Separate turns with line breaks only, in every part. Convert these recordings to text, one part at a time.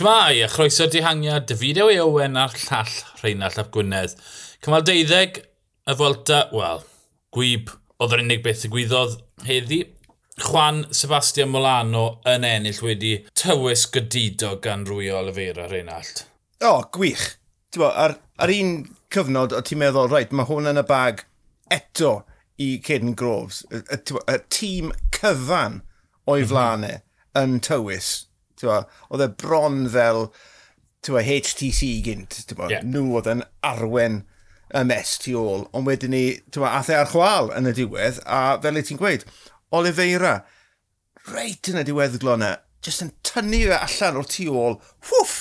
Shmai, a chroeso dihangiad, Dafidio ei Owen a'r llall Rheinald Ap Gwynedd. Cymal deuddeg, y Fwelta, wel, gwyb oedd yr unig beth y gwyddodd heddi. Juan Sebastian Molano yn ennill wedi tywys gydido gan rwy o Olivera Rheinald.
O, oh, gwych. Bo, ar, ar un cyfnod o ti'n meddwl, rhaid, mae hwn yn y bag eto i Caden Groves. Y, y, y, y tîm cyfan o'i mhm. flanau mm -hmm. yn tywys oedd e bron fel tywa, HTC gynt, yeah. nhw oedd yn arwen y mes tu ôl, ond wedyn ni, tywa, athau e ar chwal yn y diwedd, a fel y ti'n gweud, Oliveira, reit yn y diweddglo yna, e, jyst yn tynnu fe allan o'r tu ôl, whoof,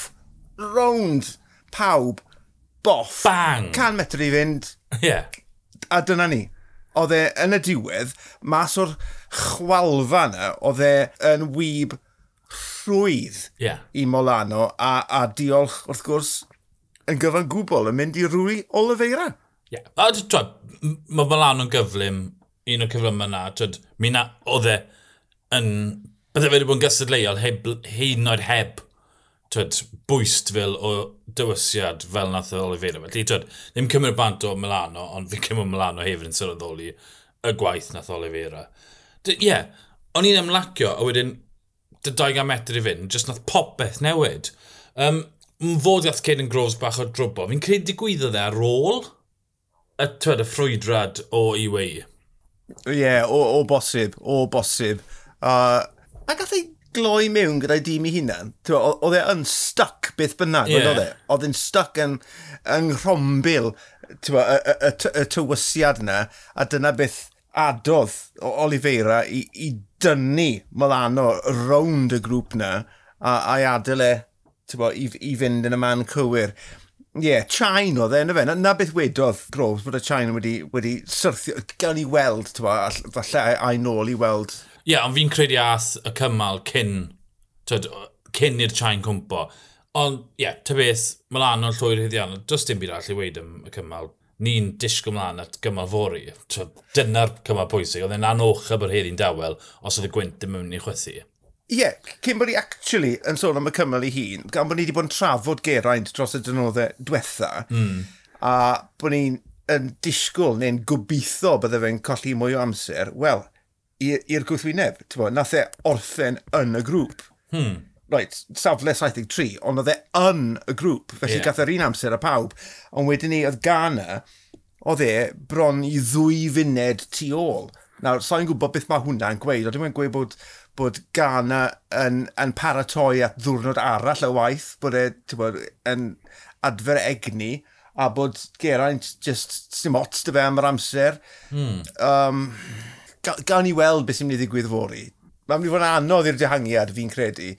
rownd pawb, boff,
Bang.
can metr i fynd,
yeah.
a dyna ni oedd e yn y diwedd, mas o'r chwalfa yna, oedd e yn wyb trwydd
yeah.
i Molano a, a diolch wrth gwrs yn gyfan gwbl yn mynd i rwy Oliveira.
Ie. Yeah. Mae Molano'n gyflym, un o'r cyflym yna. Twyd, mi na, oedd e yn... Bydde fe wedi bod yn gysadleuol heb, hyn oed heb twyd, bwyst fel o dywysiad fel nath Oliveira. Felly, twyd, ddim cymryd bant o Milano, ond fi'n cymryd Milano hefyd yn sylweddoli y gwaith nath Oliveira. Ie, yeah, o'n i'n ymlacio, a wedyn dy 200 metr i fynd, jyst nath popeth newid. Um, fod gath Caden Groves bach o drwbo, fi'n credu digwyddodd e ar ôl y, twed, y ffrwydrad o UAE.
Ie, yeah, o, o bosib, o bosib. Uh, a gath ei gloi mewn gyda'i dîm i hunan. Oedd e yn stuck beth bynnag, yeah. oedd e? Oedd e'n stuck yn, yn rhombil y, y, y, y tywysiad yna, a dyna beth adodd o Oliveira i, i dynnu Milano rownd y grŵp na a, a'i adael e bo, i, i fynd yn y man cywir. Ie, yeah, Chain oedd e, na fe. Na, na beth wedodd Groves bod y Chain wedi, wedi syrthio. Gawn ni weld, bo, falle a'i nôl i weld.
Ie, yeah, ond fi'n credu ath y cymal cyn, tyd, cyn i'r Chain cwmpo. Ond, ie, yeah, ty beth, Milano llwyr hyddiannol, does dim byd all i weid am y cymal ni'n disgwyl mlaen at gymal fori. Dyna'r cymal pwysig. Oedd e'n anoch yr heri'n dawel os oedd y gwynt ddim yn mynd i chwythu.
Ie, yeah, cyn bod ni actually yn sôn am y cymal ei hun, gan bod ni wedi bod yn trafod geraint dros y dynoddau diwetha, mm. a bod ni'n yn disgwyl neu'n gobeithio bydde fe'n colli mwy o amser, wel, i'r gwrthwyneb, nath e orffen yn y grŵp. Hmm right, safle 73, ond oedd e yn y grŵp, felly yeah. gath yr un amser a pawb. Ond wedyn ni, oedd Ghana, oedd e bron i ddwy funed tu ôl. Nawr, sa'n so gwybod beth mae hwnna'n gweud, ond dwi'n gweud bod, bod Ghana yn, yn paratoi at ddwrnod arall y waith, bod e bod, yn adfer egni, a bod Geraint just sim ots dy fe am yr amser. Hmm. Um, gawn ni weld beth sy'n mynd i ddigwydd fori. Mae'n mynd i fod yn anodd i'r dihangiad, fi'n credu.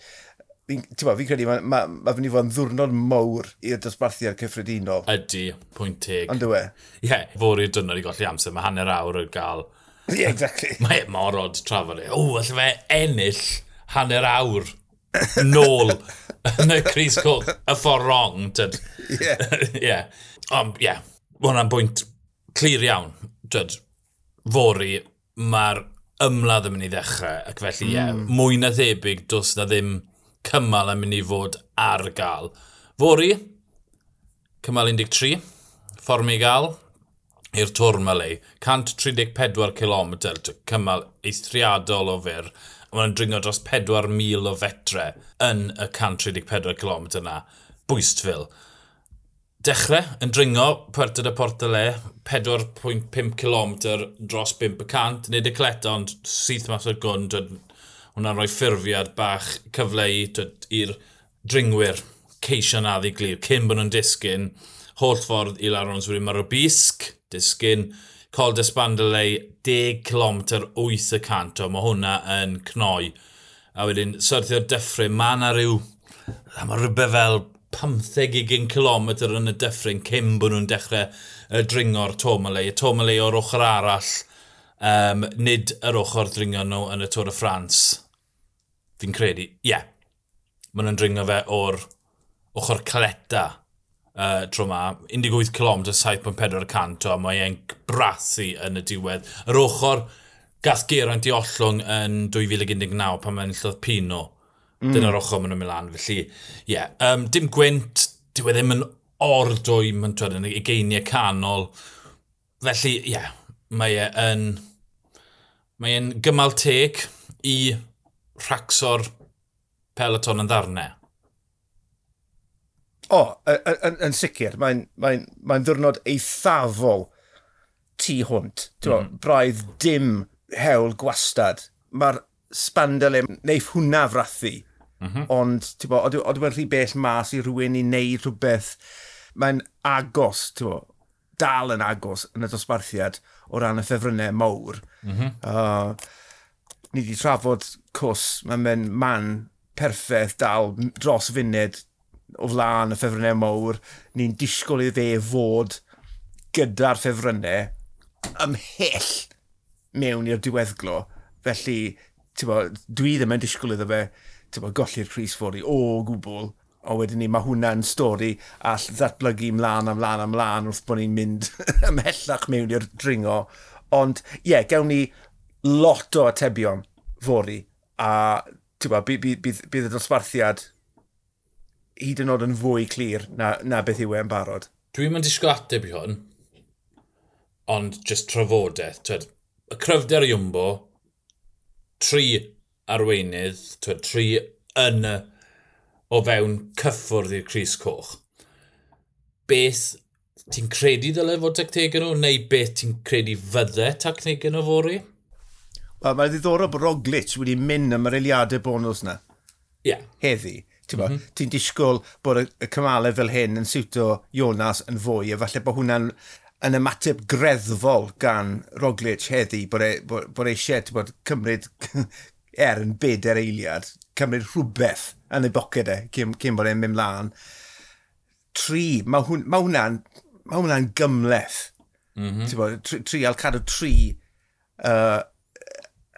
Ti'n fi credu, mae ma, ma fynd i fod yn ddwrnod mowr i'r dosbarthiad cyffredinol.
Ydy, pwynt teg.
Ond yw e?
Ie, yeah, fawr i'r dynod i golli amser, mae hanner awr yn gael.
Ie, yeah, exactly.
Mae morod trafod e. O, allai fe ennill hanner awr nôl yn y Cris Coch, y ffordd wrong. Ie. Ie. Ond, ie, hwnna'n bwynt clir iawn. Dyd, fori, mae'r ymladd yn mynd i ddechrau, ac felly, ie, mm. mwy na thebyg, dos na ddim cymal yn mynd i fod ar gael. Fori, cymal 13, ffordd mi gael i'r tŵr lei. 134 km, cymal eithriadol o fyr. Mae'n dringo dros 4,000 o fetre yn y 134 km yna. Bwystfil. Dechrau yn dringo Puerto de Portale, 4.5 km dros 5%, nid y cleta, ond syth mas o'r gwn, hwnna'n rhoi ffurfiad bach cyfle i'r dringwyr ceisio na ddi glir, cyn bod nhw'n disgyn, holl ffordd i lawr Larons swyri Marobisg, disgyn, Col Desbandelei, 10 km 8 y cant, o, mae hwnna yn cnoi. A wedyn, syrthio'r dyffryn, mae yna rhyw, mae rhywbeth fel 15-20 km yn y dyffryn cyn bod nhw'n dechrau y dringor Tomalei. Y Tomalei o'r ochr arall, um, nid yr ochr dringon nhw yn y Tôr y Ffrans, fi'n credu, ie, yeah. maen nhw'n dringo fe o'r ochr caleta uh, tro ma, 18 km, 7.4 o, mae e'n brathu yn y diwedd. Yr ochr gath Geraint i ollwng yn 2019 pan mae'n llyth Pino. Mm. Dyna'r ochr maen nhw'n mynd lan, felly, ie. Yeah. Um, dim gwynt, dyw e ddim yn ordwy, mae'n twyd yn ei geiniau canol. Felly, ie, yeah, mae e yn mae'n gymal teg i rhacso'r peloton yn ddarnau.
O, oh, yn, yn sicr, mae'n mae, mae ddwrnod eithafol tu hwnt. Mm. Braidd dim hewl gwastad. Mae'r spandel yn e, neif hwnna frathu. Mm -hmm. Ond, ti'n bo, oedd wedi'n rhy bell mas i rhywun i wneud rhywbeth. Mae'n agos, ti'n bo, dal yn agos yn y dosbarthiad o ran y ffefrynnau mawr. Mm -hmm. uh, ni wedi trafod cws, mae'n mynd man perffaith dal dros funud o flaen y ffefrynnau mawr. Ni'n disgwyl i fe fod gyda'r ffefrynnau ymhell mewn i'r diweddglo. Felly, bo, dwi ddim yn disgwyl iddo fe bo, golli'r Cris Fori o gwbl o wedyn ni, mae hwnna'n stori all ddatblygu mlaen a mlaen a mlaen wrth bod ni'n mynd ymhellach mewn i'r dringo. Ond ie, yeah, gawn ni lot o atebion fori a ba, bydd, bydd, bydd y dosbarthiad hyd yn oed yn fwy clir na, na beth yw e'n barod.
Dwi'n mynd disgwyl ateb i hwn, ond just trafodaeth. Twed, y cryfder Iwmbo, tri arweinydd, twed, tri yn y o fewn cyffwrdd i'r Cris Coch. Beth ti'n credu ddyle fod tacteg nhw, neu beth ti'n credu fydde tacteg nhw fori?
Wel, mae'n ddiddorol bod Roglic wedi mynd am yr eiliadau bonus na.
Ie. Yeah.
Heddi. Mhm. Ti'n mm -hmm. ti disgwyl bod y cymalau fel hyn yn siwto Jonas yn fwy, a falle bod hwnna'n yn ymateb greddfol gan Roglic heddi bod, e, bod, bod eisiau bod, cymryd er yn byd er eiliad cymryd rhywbeth yn ei boced e, cyn, cyn bod e'n mynd mlaen. Tri, mae hwn, ma hwnna'n ma hwnna gymleth. Mm -hmm. bod, tri, trial cadw tri uh,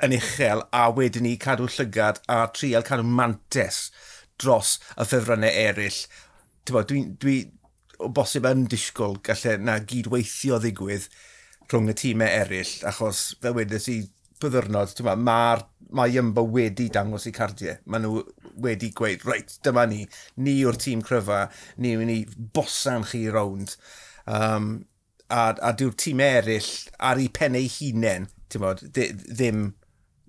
yn uchel a wedyn ni cadw llygad a trial cadw mantes dros y ffefrynnau eraill. Dwi'n dwi, dwi, o bosib yn disgwyl gallu na gydweithio ddigwydd rhwng y tîmau eraill, achos fel wedes i byddwrnod, mae'r mae Ymbo wedi dangos i cardiau. Mae nhw wedi gweud, reit, dyma ni, ni yw'r tîm cryfa, ni yw'n ni bosan chi rownd. Um, a, a dyw'r tîm eraill ar ei pen ei hunain, ti'n bod, ddim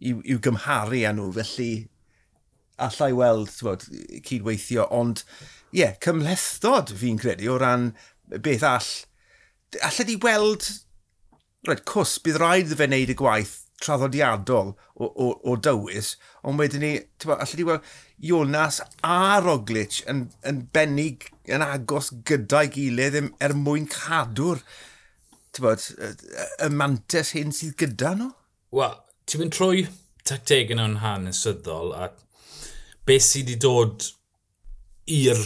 i'w, iw gymharu â nhw, felly allai weld, bod, cydweithio, ond, ie, yeah, cymlethdod fi'n credu o ran beth all. allai di weld, rhaid, cws, bydd rhaid ddefe wneud y gwaith traddodiadol o, o, o dywys, ond wedyn ni, bo, allai di weld Jonas a Roglic yn, yn bennig yn agos gyda'i gilydd er, er mwyn cadw'r bod, y mantes hyn sydd gyda nhw?
Wel, ti'n mynd trwy tacteg tactegau nhw'n hanesyddol a beth sydd wedi dod i'r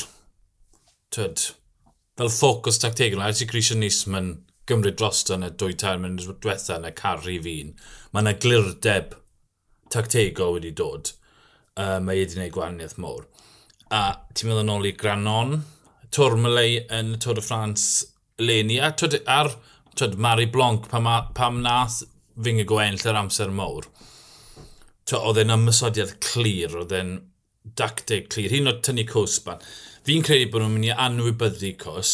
fel ffocws tactegau nhw, Alexi Grisian Nisman gymryd drosto yn y dwy tair mynd diwetha yn y caru fi'n, mae yna glirdeb tactego wedi dod. Uh, mae wedi gwneud gwahaniaeth môr. A ti'n meddwl yn ôl i Granon, Tourmalet yn y Tôr y Ffrans leni, a twyd, ar twyd, Mari Blanc pam, pam nath fyng y gwenll yr amser mawr. Oedd e'n ymysodiad clir, oedd e'n dacteg clir, hyn o tynnu cwsban. Fi'n credu bod nhw'n mynd i anwybyddu cws,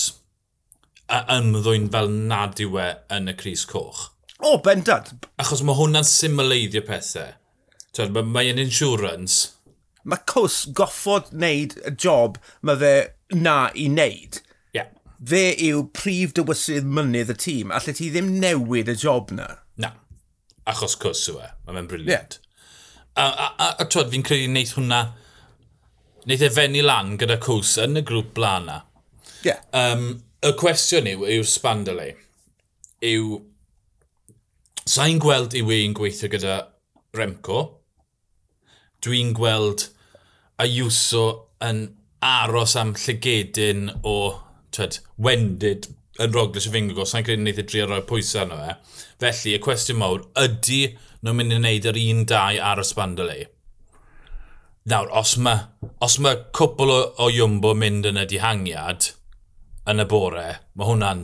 ymddwyn fel nad yw e yn y Cris Coch.
O, oh, bendant!
Achos mae hwnna'n symleiddio pethau. Twyd, mae yn insurance.
Mae Cws goffod wneud y job mae fe na i wneud.
Yeah.
Fe yw prif dywysydd mynydd y tîm, allai ti ddim newid y job na.
Na, achos Cws yw e. Mae fe'n briliant. Yeah. A, a, a, a twyd, fi'n credu wneud hwnna wneud e fenni lan gyda Cws yn y grŵp blana. na.
Yeah.
Um, y cwestiwn yw, yw sbandau yw... Sa'n gweld i wein gweithio gyda Remco. Dwi'n gweld Ayuso yn aros am llygedyn o twed, wendid yn Roglic y Fingo. Sa'n credu wneud i e drio roi pwysau arno fe. Felly, y cwestiwn mawr, ydy nhw'n mynd i wneud yr un dau ar y sbandau Nawr, os mae, os mae cwpl o, o mynd yn y dihangiad, yn y bore, mae hwnna'n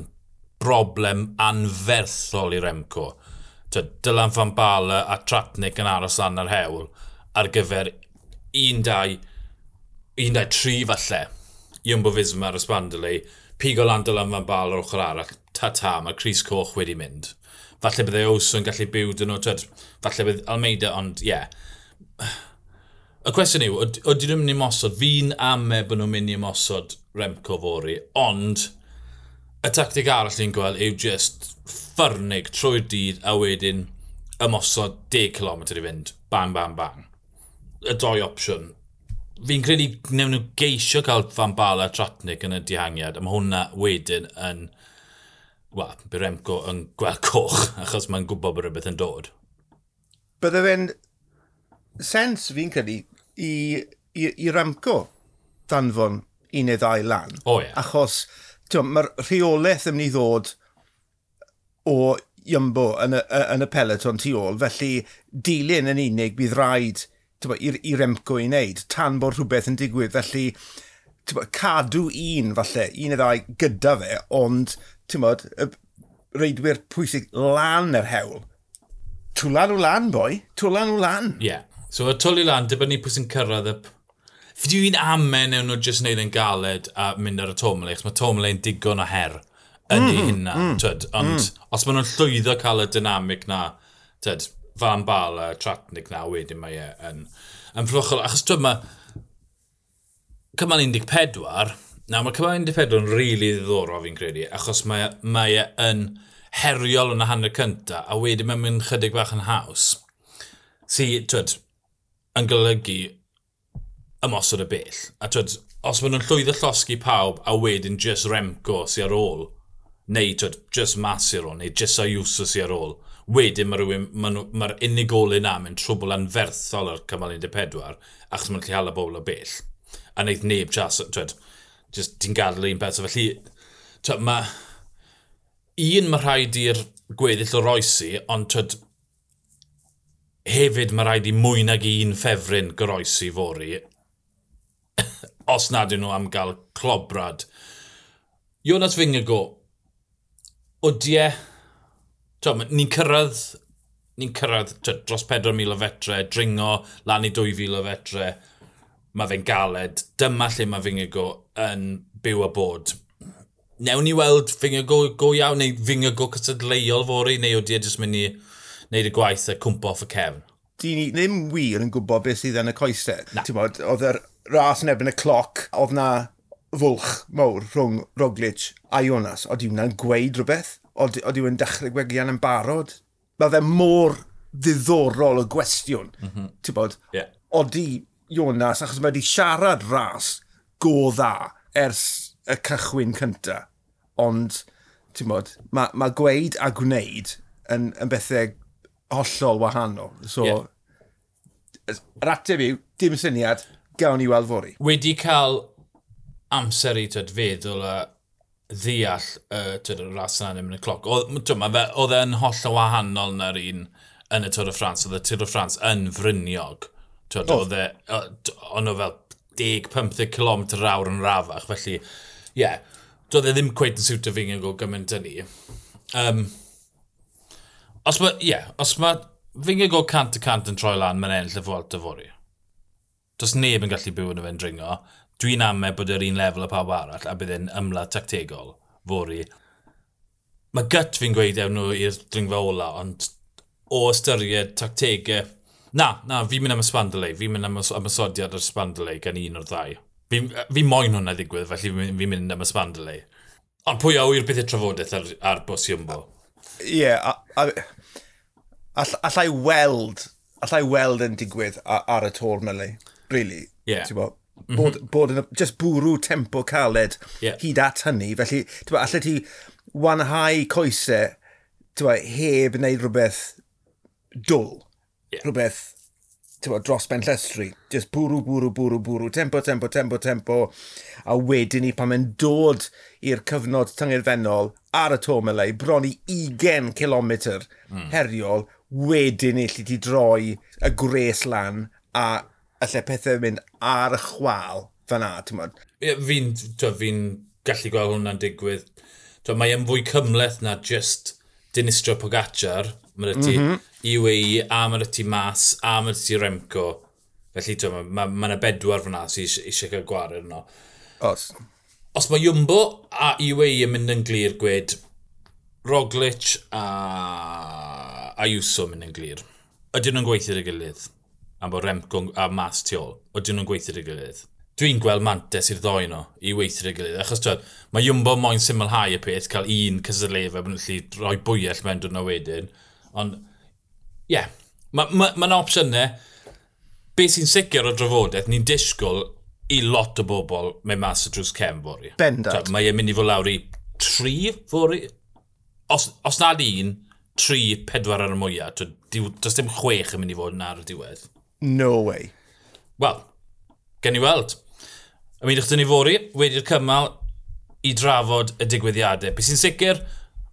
broblem anferthol i Remco. Dylan Van Bala a Tratnic yn aros lan ar hewl ar gyfer un, dau, 1-3 falle i Ymbo Fisma ar y Sbandoli, pigo lan Dylan Van Bala ar ochr arall, ta-ta, mae Chris Coch wedi mynd. Falle byddai e Oso yn gallu byw dyn nhw, falle bydd Almeida, ond ie. Yeah y cwestiwn yw, ydy nhw'n mynd i mosod? Fi'n ame bod nhw'n mynd i mosod Remco fori, ond y tactig arall ni'n gweld yw just ffyrnig trwy'r dydd a wedyn ymosod 10 km i fynd. Bang, bang, bang. Y doi opsiwn. Fi'n credu newn nhw geisio cael fan bala tratnig yn y dihangiad, a mae hwnna wedyn yn... Wel, bydd Remco yn gweld coch, achos mae'n gwybod bod rhywbeth yn dod.
Bydde fe'n sens fi'n credu i, i, i Ramco danfon un neu ddau lan.
O, oh, yeah.
Achos mae'r rheolaeth yn mynd i ddod o Iambo yn y, yn y peleton tu ôl, felly dilyn yn unig bydd rhaid i'r Remco i wneud, tan bod rhywbeth yn digwydd. Felly, bo, cadw un falle, un neu ddau gyda fe, ond bod, y reidwyr pwysig lan yr hewl. Twlan o lan, boi. Twlan o lan.
Ie. Yeah. So y twli lan, dibynnu pwy sy'n cyrraedd y... Dwi'n amen ewn nhw jyst wneud yn galed a mynd ar y tomle, achos mae tomle yn digon o her yn ei hynna. Mm, mm twyd, mm. ond mm. os maen nhw'n llwyddo cael y dynamic na, twyd, fan bal a tratnig na, wedyn mae e yn, yn ffrochol. Achos twyd mae cymal 14, na mae cymal 14 yn rili really ddiddorol fi'n credu, achos mae, e, mae e yn heriol yn y hanner cynta, a wedyn mae'n mynd chydig bach yn haws. Si, twyd, yn golygu ymosod y bell. A twyd, os maen nhw'n llwyddo llosgu pawb a wedyn just Remco sy ar ôl, neu twyd, just Mas ar ôl, neu just Ayuso sy ar ôl, wedyn mae'r ma ma unigolyn am yn trwbl anferthol ar cymal 14, achos mae'n lle hala bobl o bell. A wneud neb chas, twyd, just ti'n gadael un peth. Felly, twyd, mae... Un mae rhaid i'r gweddill o roesi, ond twyd, hefyd mae rhaid i mwy nag un ffefryn goroesi fori. Os nad ydyn nhw am gael clobrad. Jonas Fingago, o die, ni'n cyrraedd ni'n cyrraedd dros 4,000 o fetre, dringo, lan i 2,000 o fetre, mae fe'n galed. Dyma lle mae Fingago yn byw a bod. Newn ni weld Fingago go iawn, neu Fingago cysadleuol fori, neu o die jyst mynd i wneud y gwaith a cwmpo off y cefn.
Di ni ddim wir yn gwybod beth sydd yn y coesau. Bod, oedd yr ras yn ebyn y cloc, oedd na fwlch mawr rhwng Roglic a Jonas. Oedd yw'n gweud rhywbeth? Oedd yw'n dechrau gwegian yn barod? Mae fe mor ddiddorol y gwestiwn. Mm -hmm. Ti'n bod, yeah. odi Jonas, achos mae wedi siarad ras go dda ers y cychwyn cynta. Ond, ti'n bod, mae ma gweud a gwneud yn, yn bethau hollol wahanol. So, yeah. yr ateb yw, dim syniad, gawn ni weld fori.
Wedi cael amser i tyd feddwl a ddeall uh, tyd, y ras yna yn y cloc. Oedd e'n holl o wahanol na'r un yn y Tôr y Ffrans. Oedd y Tôr y Ffrans yn fryniog. Oh. Oedd e, ond o fel 10-15 km awr yn rafach. Felly, ie, yeah, doedd e ddim cweith yn siwtio fi yn gwybod gymaint yn ni. Um, Os mae, ie, yeah, os mae, fi'n go cant y cant yn troi lan, mae'n enll y fwalt y fori. Does neb yn gallu byw yn y fe'n dringo. Dwi'n amau bod yr un lefel y pawb arall a bydd e'n ymla tactegol fori. Mae gyt fi'n gweud ewn nhw i'r dringfa ola, ond o ystyried tactegau... Na, na, fi'n mynd am y spandylau. Fi'n mynd am y sodiad o'r spandylau gan un o'r ddau. Fi, fi moyn hwnna ddigwydd, felly fi'n mynd am y spandylau. Ond pwy a wyr beth y trafodaeth ar, ar bws Iwmbo?
Ie, yeah, a, a, allai weld, allai weld yn digwydd ar y tor mylai, really. Yeah. Bod, mm -hmm. bod, bod yn, just bwrw tempo caled yeah. hyd at hynny, felly, ti'n bod, allai ti wanhau coesau, ti'n bod, heb wneud rhywbeth dwl, yeah. rhywbeth tywa, dros ben llestri. Just bwrw, bwrw, bwrw, bwrw, tempo, tempo, tempo, tempo. A wedyn ni pan mae'n dod i'r cyfnod tyngerfennol ar y tomelau, bron i 20 km mm. heriol, wedyn ni lle ti droi y gres lan a allai pethau mynd ar y chwal fan'na, ti'n modd?
Fi'n fi gallu gweld hwnna'n digwydd. Mae e'n fwy cymleth na just dinistrio Pogacar, mae'r ti mm -hmm. UAE, a mae'r ti Mas, a mae'r ti Remco. Felly mae yna ma, ma bedwar fyna sy'n si eisiau cael gwared yno.
Os.
Os mae Jumbo a UAE yn mynd yn glir gwed, Roglic a Ayuso yn mynd yn glir. Ydyn nhw'n gweithio dy gilydd? Am bod Remco a Mas tu ôl. Ydyn nhw'n gweithio dy gilydd? dwi'n gweld mantes i'r ddoi nhw i weithio weithio'r gilydd. Achos twyd, mae Jumbo moyn symlhau y peth, cael un cysyllefau bod nhw'n lli rhoi bwyell mewn dwrnod wedyn. Ond, ie, yeah, mae'n ma, ma opsiynau. Be sy'n sicr o drafodaeth, ni'n disgwyl i lot o bobl mewn mas y drws cem fori.
Bendant.
Mae e'n mynd i fod lawr i tri fori. Os, os nad un, tri, pedwar ar y mwyaf. Does dim chwech yn mynd i fod yn ar y diwedd.
No way.
Wel, gen i weld. Ymwydwch dyn ni fori wedi'r cymal i drafod y digwyddiadau. Beth sy'n sicr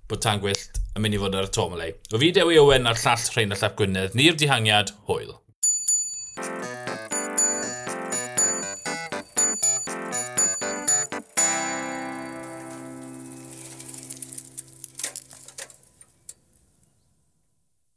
bod tan gwyllt yn mynd i fod ar y tomlau. O fi Dewi Owen a'r llall Rhain a Llap Gwynedd. Ni'r dihangiad, hwyl.